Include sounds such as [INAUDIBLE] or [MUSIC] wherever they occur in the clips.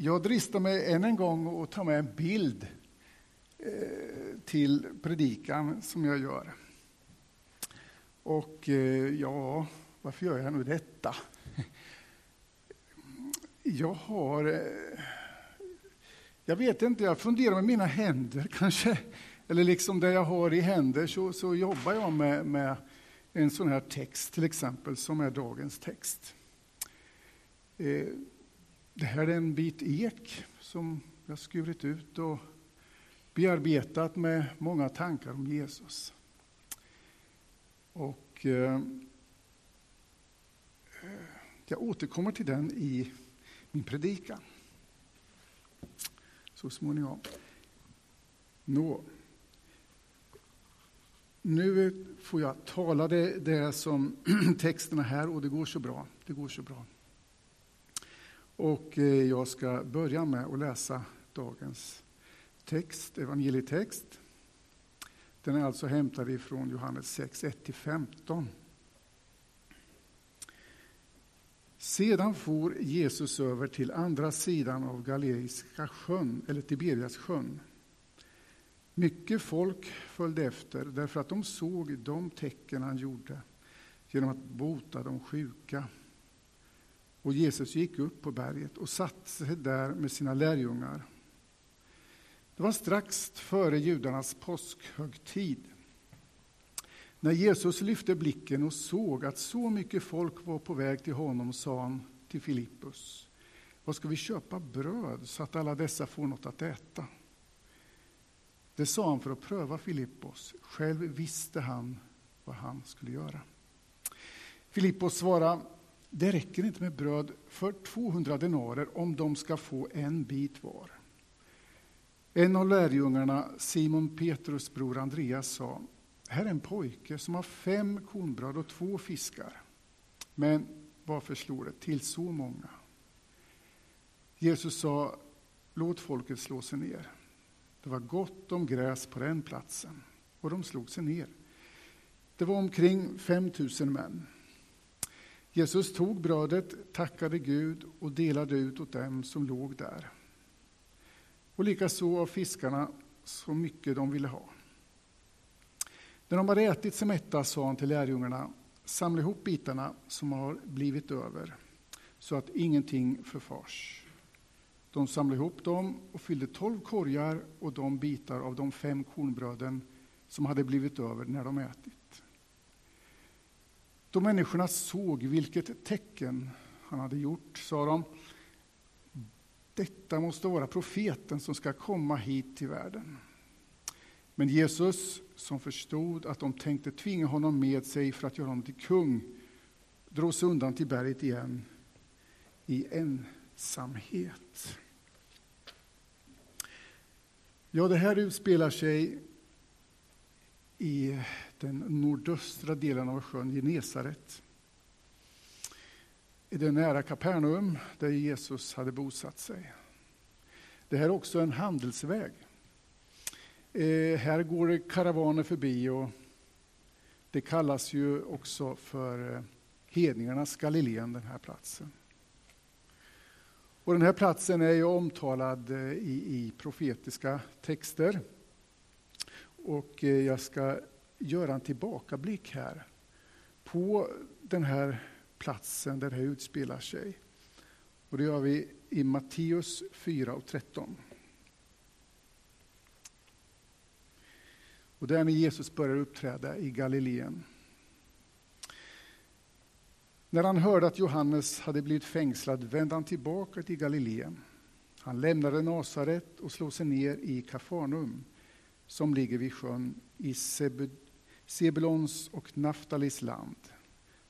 Jag dristar mig än en gång att ta med en bild eh, till predikan som jag gör. Och eh, ja, varför gör jag nu detta? [LAUGHS] Jag har... Eh, jag vet inte, jag funderar med mina händer [LAUGHS] kanske. Eller liksom det jag har i händer så, så jobbar jag med, med en sån här text till exempel, som är dagens text. Det här är en bit ek som jag skurit ut och bearbetat med många tankar om Jesus. Och eh, jag återkommer till den i min predikan. Så småningom. Nå. Nu får jag tala det, det som [CLEARS THROAT] texterna här och det går så bra. Det går så bra. Och eh, jag ska börja med att läsa dagens text, evangelietext. Den är alltså hämtad ifrån Johannes 6, 1-15. Sedan for Jesus över till andra sidan av Galileiska sjön, eller Tiberias sjön. Mycket folk följde efter därför att de såg de tecken han gjorde genom att bota de sjuka. Och Jesus gick upp på berget och satte sig där med sina lärjungar. Det var strax före judarnas påskhögtid. När Jesus lyfte blicken och såg att så mycket folk var på väg till honom sa han till Filippus, vad ska vi köpa bröd så att alla dessa får något att äta? Det sa han för att pröva Filippos. Själv visste han vad han skulle göra. Filippos svarade, det räcker inte med bröd för 200 denarer om de ska få en bit var. En av lärjungarna, Simon Petrus bror Andreas, sa här är en pojke som har fem kornbröd och två fiskar. Men varför slår det till så många? Jesus sa, låt folket slå sig ner. Det var gott om gräs på den platsen, och de slog sig ner. Det var omkring 5 000 män. Jesus tog brödet, tackade Gud och delade ut åt dem som låg där. Och likaså av fiskarna så mycket de ville ha. När de hade ätit sig mätta sa han till lärjungarna, samla ihop bitarna som har blivit över, så att ingenting förfars. De samlade ihop dem och fyllde tolv korgar och de bitar av de fem kornbröden som hade blivit över när de ätit. Då människorna såg vilket tecken han hade gjort sa de detta måste vara profeten som ska komma hit till världen. Men Jesus, som förstod att de tänkte tvinga honom med sig för att göra honom till kung, drog sig undan till berget igen i ensamhet. Ja, det här utspelar sig i den nordöstra delen av sjön Genesaret. Det är nära Kapernaum, där Jesus hade bosatt sig. Det här är också en handelsväg. Eh, här går det karavaner förbi och det kallas ju också för eh, hedningarnas Galileen, den här platsen. Och den här platsen är ju omtalad eh, i, i profetiska texter. Och eh, jag ska göra en tillbakablick här på den här platsen där det här utspelar sig. Och det gör vi i Matteus 4 och 13. Och där när Jesus börjar uppträda i Galileen. När han hörde att Johannes hade blivit fängslad vände han tillbaka till Galileen. Han lämnade Nasaret och slog sig ner i Kafarnum som ligger vid sjön i Sebulons och Naftalis land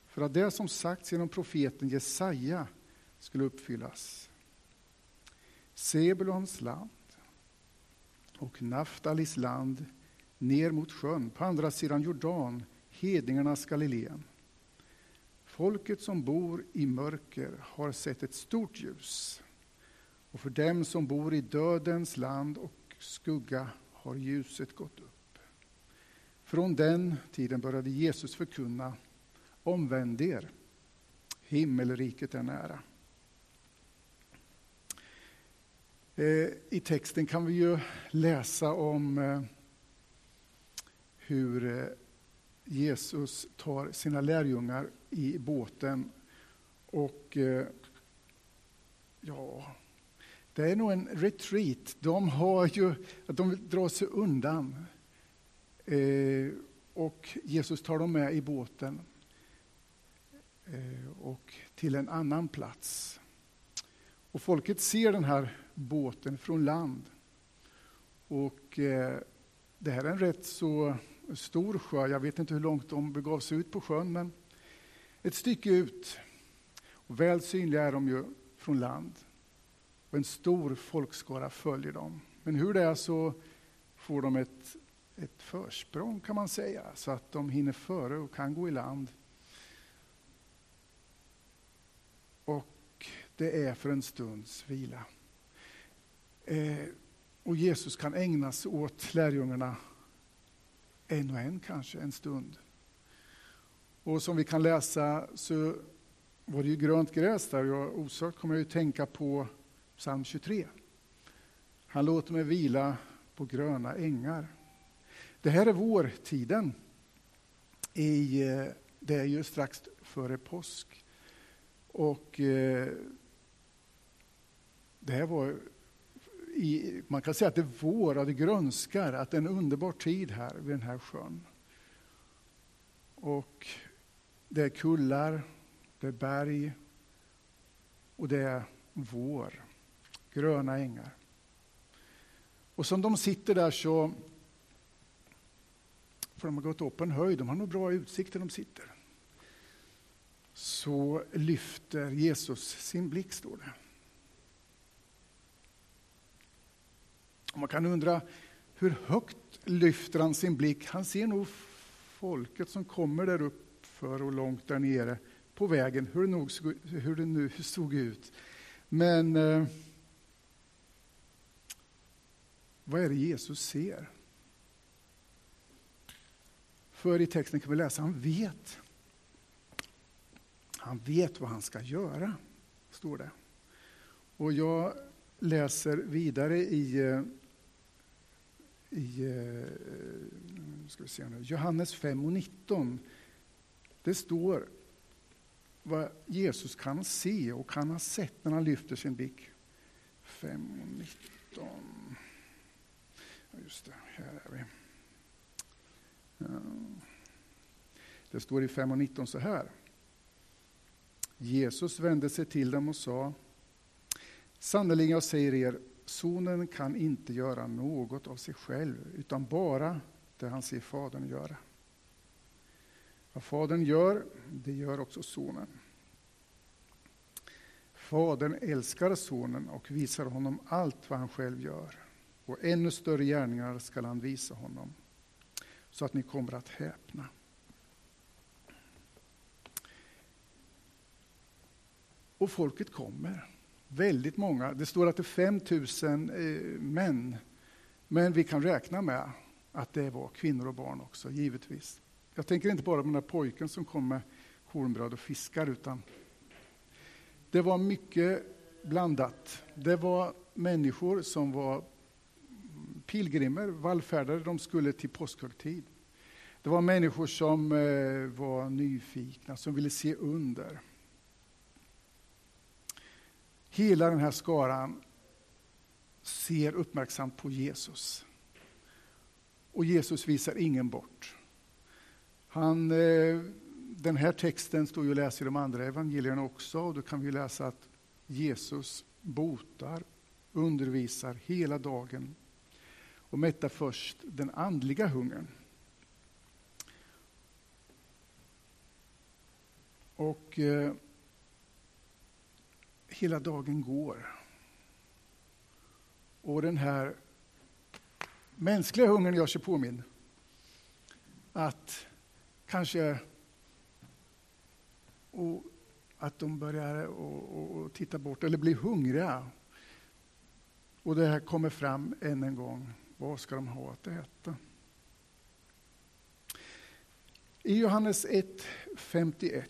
för att det som sagts genom profeten Jesaja skulle uppfyllas. Sebulons land och Naftalis land ner mot sjön på andra sidan Jordan, hedningarnas Galileen. Folket som bor i mörker har sett ett stort ljus och för dem som bor i dödens land och skugga har ljuset gått upp. Från den tiden började Jesus förkunna Omvänd er, himmelriket är nära. Eh, I texten kan vi ju läsa om eh, hur eh, Jesus tar sina lärjungar i båten och ja, det är nog en retreat. De har ju, de vill dra sig undan. Eh, och Jesus tar dem med i båten eh, och till en annan plats. Och folket ser den här båten från land. Och eh, det här är en rätt så stor sjö. Jag vet inte hur långt de begav sig ut på sjön, men ett stycke ut. Och väl synliga är de ju från land. Och en stor folkskara följer dem. Men hur det är så får de ett, ett försprång kan man säga, så att de hinner före och kan gå i land. Och det är för en stunds vila. Eh, och Jesus kan ägna sig åt lärjungarna en och en kanske, en stund. Och som vi kan läsa så var det ju grönt gräs där och osökt kommer jag att tänka på psalm 23. Han låter mig vila på gröna ängar. Det här är vårtiden. I, eh, det är ju strax före påsk. Och eh, det här var i, man kan säga att det är vår, och det grönskar, att det är en underbar tid här vid den här sjön. Och det är kullar, det är berg och det är vår, gröna ängar. Och som de sitter där så, för de har gått upp en höjd, de har nog bra utsikt där de sitter. Så lyfter Jesus sin blick, står det. Man kan undra hur högt lyfter han sin blick? Han ser nog folket som kommer där uppför och långt där nere på vägen, hur det, nog, hur det nu såg ut. Men eh, vad är det Jesus ser? För i texten kan vi läsa, han vet. Han vet vad han ska göra, står det. Och jag läser vidare i eh, i eh, ska vi se nu, Johannes 5 och 19. Det står vad Jesus kan se och kan ha sett när han lyfter sin blick. 5 och 19. Just det, här är vi. Det står i 5 och 19 så här. Jesus vände sig till dem och sa Sannerligen, jag säger er, Sonen kan inte göra något av sig själv, utan bara det han ser Fadern göra. Vad Fadern gör, det gör också Sonen. Fadern älskar Sonen och visar honom allt vad han själv gör. Och ännu större gärningar skall han visa honom, så att ni kommer att häpna. Och folket kommer. Väldigt många. Det står att det är 5 000 eh, män. Men vi kan räkna med att det var kvinnor och barn också, givetvis. Jag tänker inte bara på den där pojken som kom med kornbröd och fiskar, utan det var mycket blandat. Det var människor som var pilgrimer, vallfärdare, de skulle till påskhögtid. Det var människor som eh, var nyfikna, som ville se under. Hela den här skaran ser uppmärksamt på Jesus. Och Jesus visar ingen bort. Han, eh, den här texten står ju att läsa i de andra evangelierna också. Och då kan vi läsa att Jesus botar, undervisar hela dagen och mättar först den andliga hungern. Och eh, hela dagen går. Och den här mänskliga hungern gör sig påmind. Att kanske och att de börjar och, och, och titta bort eller blir hungriga. Och det här kommer fram än en gång. Vad ska de ha att äta? I Johannes 1.51,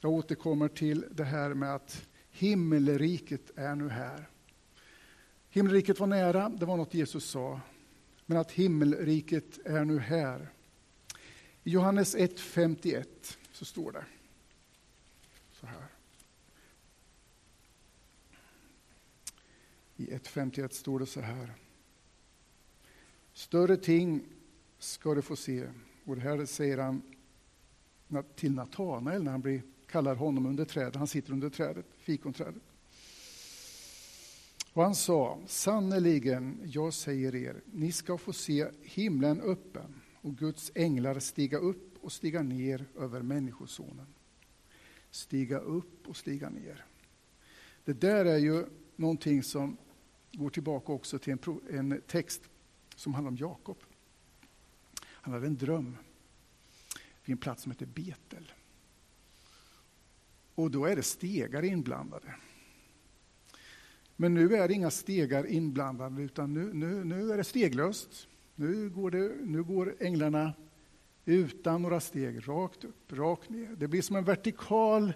jag återkommer till det här med att himmelriket är nu här. Himmelriket var nära, det var något Jesus sa. Men att himmelriket är nu här. I Johannes 1.51 så står det så här. I 1.51 står det så här. Större ting ska du få se. Och det här säger han till Natanael när han blir, kallar honom under trädet. Han sitter under trädet, fikonträdet. Och han sa, sannerligen, jag säger er, ni ska få se himlen öppen och Guds änglar stiga upp och stiga ner över Människosonen. Stiga upp och stiga ner. Det där är ju någonting som går tillbaka också till en, en text som handlar om Jakob. Han hade en dröm vid en plats som heter Betel. Och då är det stegar inblandade. Men nu är det inga stegar inblandade, utan nu, nu, nu är det steglöst. Nu går, det, nu går änglarna utan några steg, rakt upp, rakt ner. Det blir som en vertikal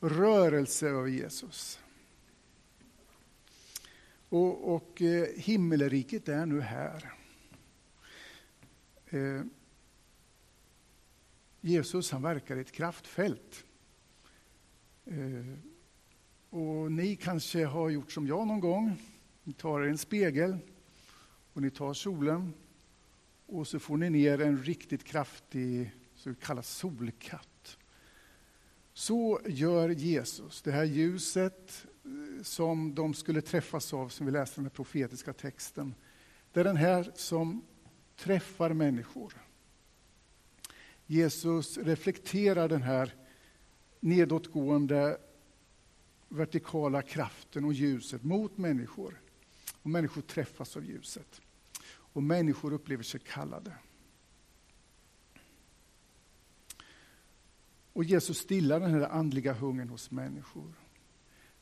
rörelse av Jesus. Och, och eh, himmelriket är nu här. Eh, Jesus han verkar i ett kraftfält. Eh, och ni kanske har gjort som jag någon gång. Ni tar en spegel och ni tar solen och så får ni ner en riktigt kraftig, så kallad solkatt. Så gör Jesus. Det här ljuset eh, som de skulle träffas av, som vi läste i den profetiska texten. Det är den här som träffar människor. Jesus reflekterar den här nedåtgående vertikala kraften och ljuset mot människor. Och människor träffas av ljuset. Och människor upplever sig kallade. Och Jesus stillar den här andliga hungern hos människor.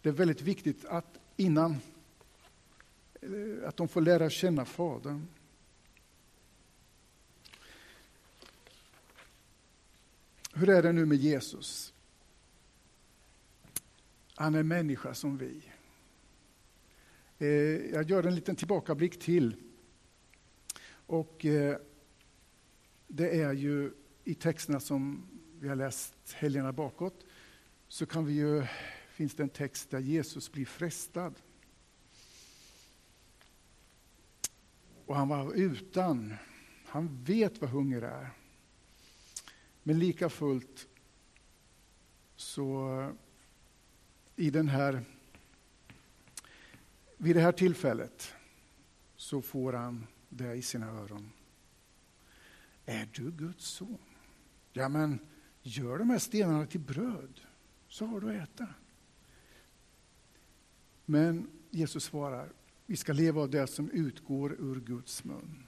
Det är väldigt viktigt att innan eh, att de får lära känna Fadern. Hur är det nu med Jesus? Han är människa som vi. Eh, jag gör en liten tillbakablick till. Och eh, det är ju i texterna som vi har läst helgerna bakåt, så kan vi ju, finns det en text där Jesus blir frestad. Och han var utan, han vet vad hunger är. Men lika fullt så i den här, vid det här tillfället så får han det i sina öron. Är du Guds son? Ja, men gör de här stenarna till bröd, så har du att äta. Men Jesus svarar, vi ska leva av det som utgår ur Guds mun.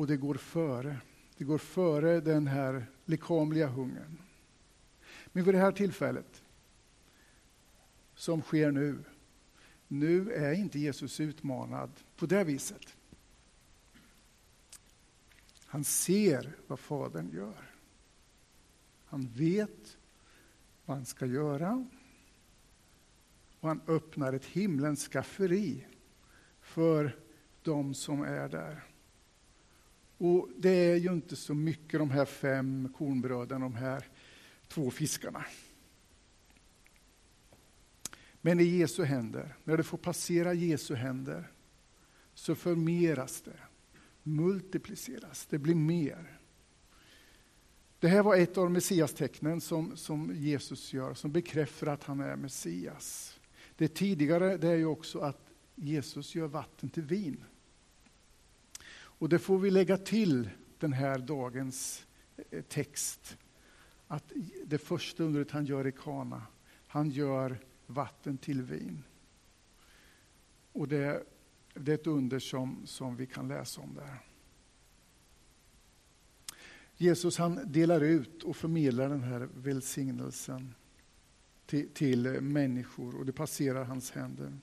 Och det går före. Det går före den här lekamliga hungern. Men vid det här tillfället, som sker nu, nu är inte Jesus utmanad på det viset. Han ser vad Fadern gör. Han vet vad han ska göra. Och han öppnar ett himlens skafferi för de som är där. Och det är ju inte så mycket de här fem kornbröden, de här två fiskarna. Men i Jesu händer, när det får passera Jesu händer, så förmeras det, multipliceras, det blir mer. Det här var ett av Messias-tecknen som, som Jesus gör, som bekräftar att han är Messias. Det tidigare det är ju också att Jesus gör vatten till vin. Och det får vi lägga till den här dagens eh, text. Att det första undret han gör i Kana, han gör vatten till vin. Och det, det är ett under som, som vi kan läsa om där. Jesus han delar ut och förmedlar den här välsignelsen till, till människor och det passerar hans händer.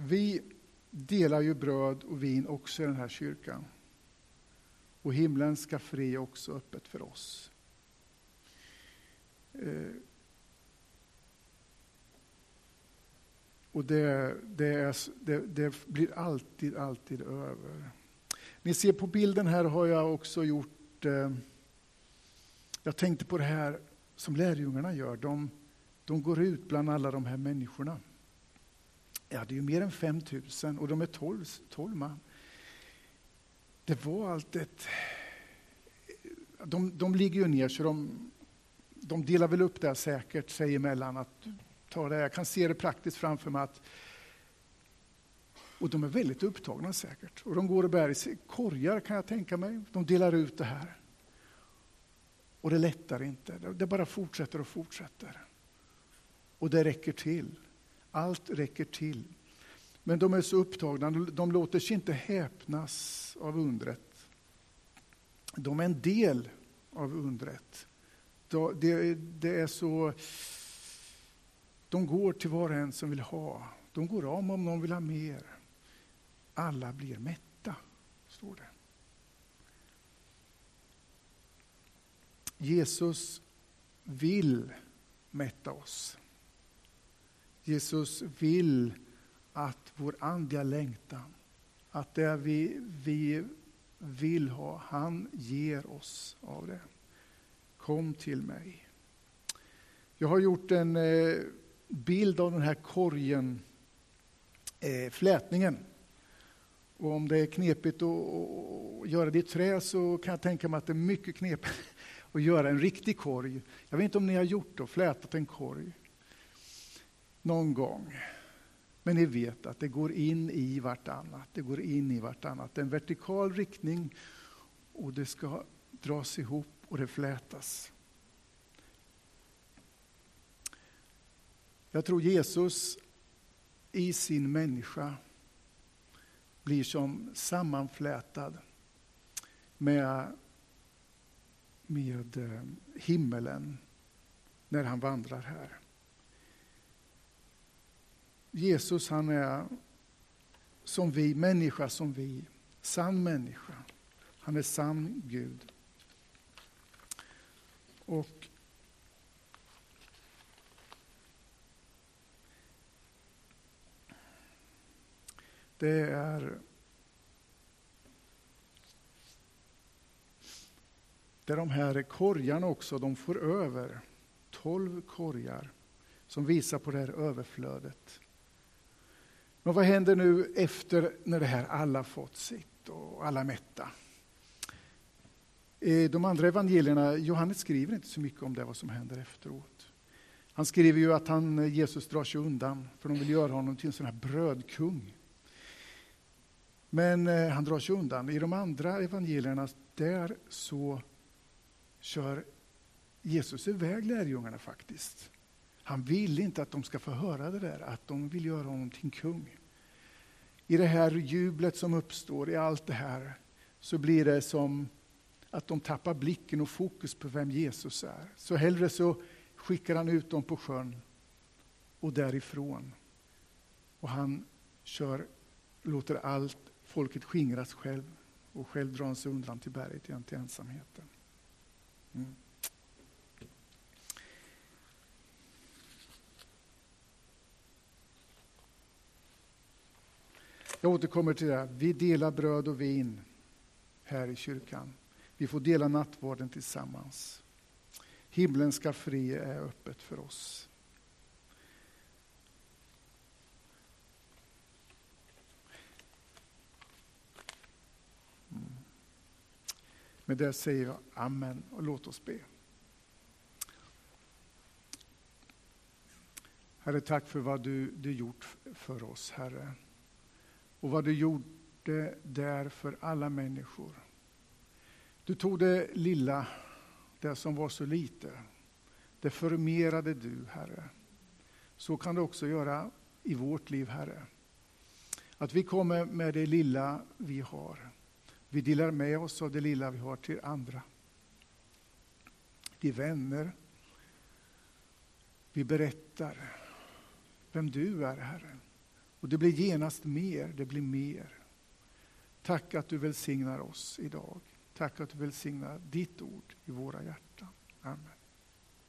Vi delar ju bröd och vin också i den här kyrkan. Och himlen ska fri också öppet för oss. Eh, och det, det, är, det, det, blir alltid, alltid över. Ni ser på bilden här har jag också gjort, eh, jag tänkte på det här som lärjungarna gör. De, de går ut bland alla de här människorna. Ja, det är ju mer än 5 000 och de är 12, 12 man. Det var allt ett... De, de ligger ju ner så de, de delar väl upp det säkert sig emellan. Att ta det. Jag kan se det praktiskt framför mig att och de är väldigt upptagna säkert. Och de går och bär i korgar kan jag tänka mig. De delar ut det här. Och det lättar inte. Det bara fortsätter och fortsätter. Och det räcker till. Allt räcker till. Men de är så upptagna, de låter sig inte häpnas av undret. De är en del av undret. Det, det är så... De går till var och en som vill ha. De går om om någon vill ha mer. Alla blir mätta, står det. Jesus vill mätta oss. Jesus vill att vår andliga längtan, att det vi, vi vill ha, han ger oss av det. Kom till mig. Jag har gjort en eh, bild av den här korgen, eh, flätningen. Och om det är knepigt att göra det i trä så kan jag tänka mig att det är mycket knepigt [LAUGHS] att göra en riktig korg. Jag vet inte om ni har gjort det, flätat en korg någon gång. Men ni vet att det går in i vartannat. Det går in i vartannat. Det är en vertikal riktning och det ska dras ihop och det flätas. Jag tror Jesus i sin människa blir som sammanflätad med, med eh, himmelen när han vandrar här. Jesus han är som vi, människa som vi, sann människa. Han är sann Gud. Och det är det är de här korgarna också, de får över. Tolv korgar som visar på det här överflödet. Men vad händer nu efter när det här alla fått sitt och alla är mätta? Eh, de andra evangelierna, Johannes skriver inte så mycket om det, vad som händer efteråt. Han skriver ju att han, eh, Jesus drar sig undan, för de vill göra honom till en sån här brödkung. Men eh, han drar sig undan. I de andra evangelierna, där så kör Jesus iväg lärjungarna faktiskt. Han vill inte att de ska få höra det där, att de vill göra honom till kung. I det här jublet som uppstår, i allt det här, så blir det som att de tappar blicken och fokus på vem Jesus är. Så hellre så skickar han ut dem på sjön och därifrån. Och han kör, låter allt folket skingras själv och själv drar han sig undan till berget igen, till ensamheten. Mm. Jag återkommer till det. Vi delar bröd och vin här i kyrkan. Vi får dela nattvarden tillsammans. Himlen ska fri är öppet för oss. Mm. Med det säger jag amen och låt oss be. Herre, tack för vad du, du gjort för oss, Herre och vad du gjorde där för alla människor. Du tog det lilla, det som var så lite. Det förmerade du, Herre. Så kan du också göra i vårt liv, Herre. Att vi kommer med det lilla vi har. Vi delar med oss av det lilla vi har till andra. Till vänner. Vi berättar vem du är, Herre. Och det blir genast mer, det blir mer. Tack att du välsignar oss idag. Tack att du välsignar ditt ord i våra hjärtan. Amen.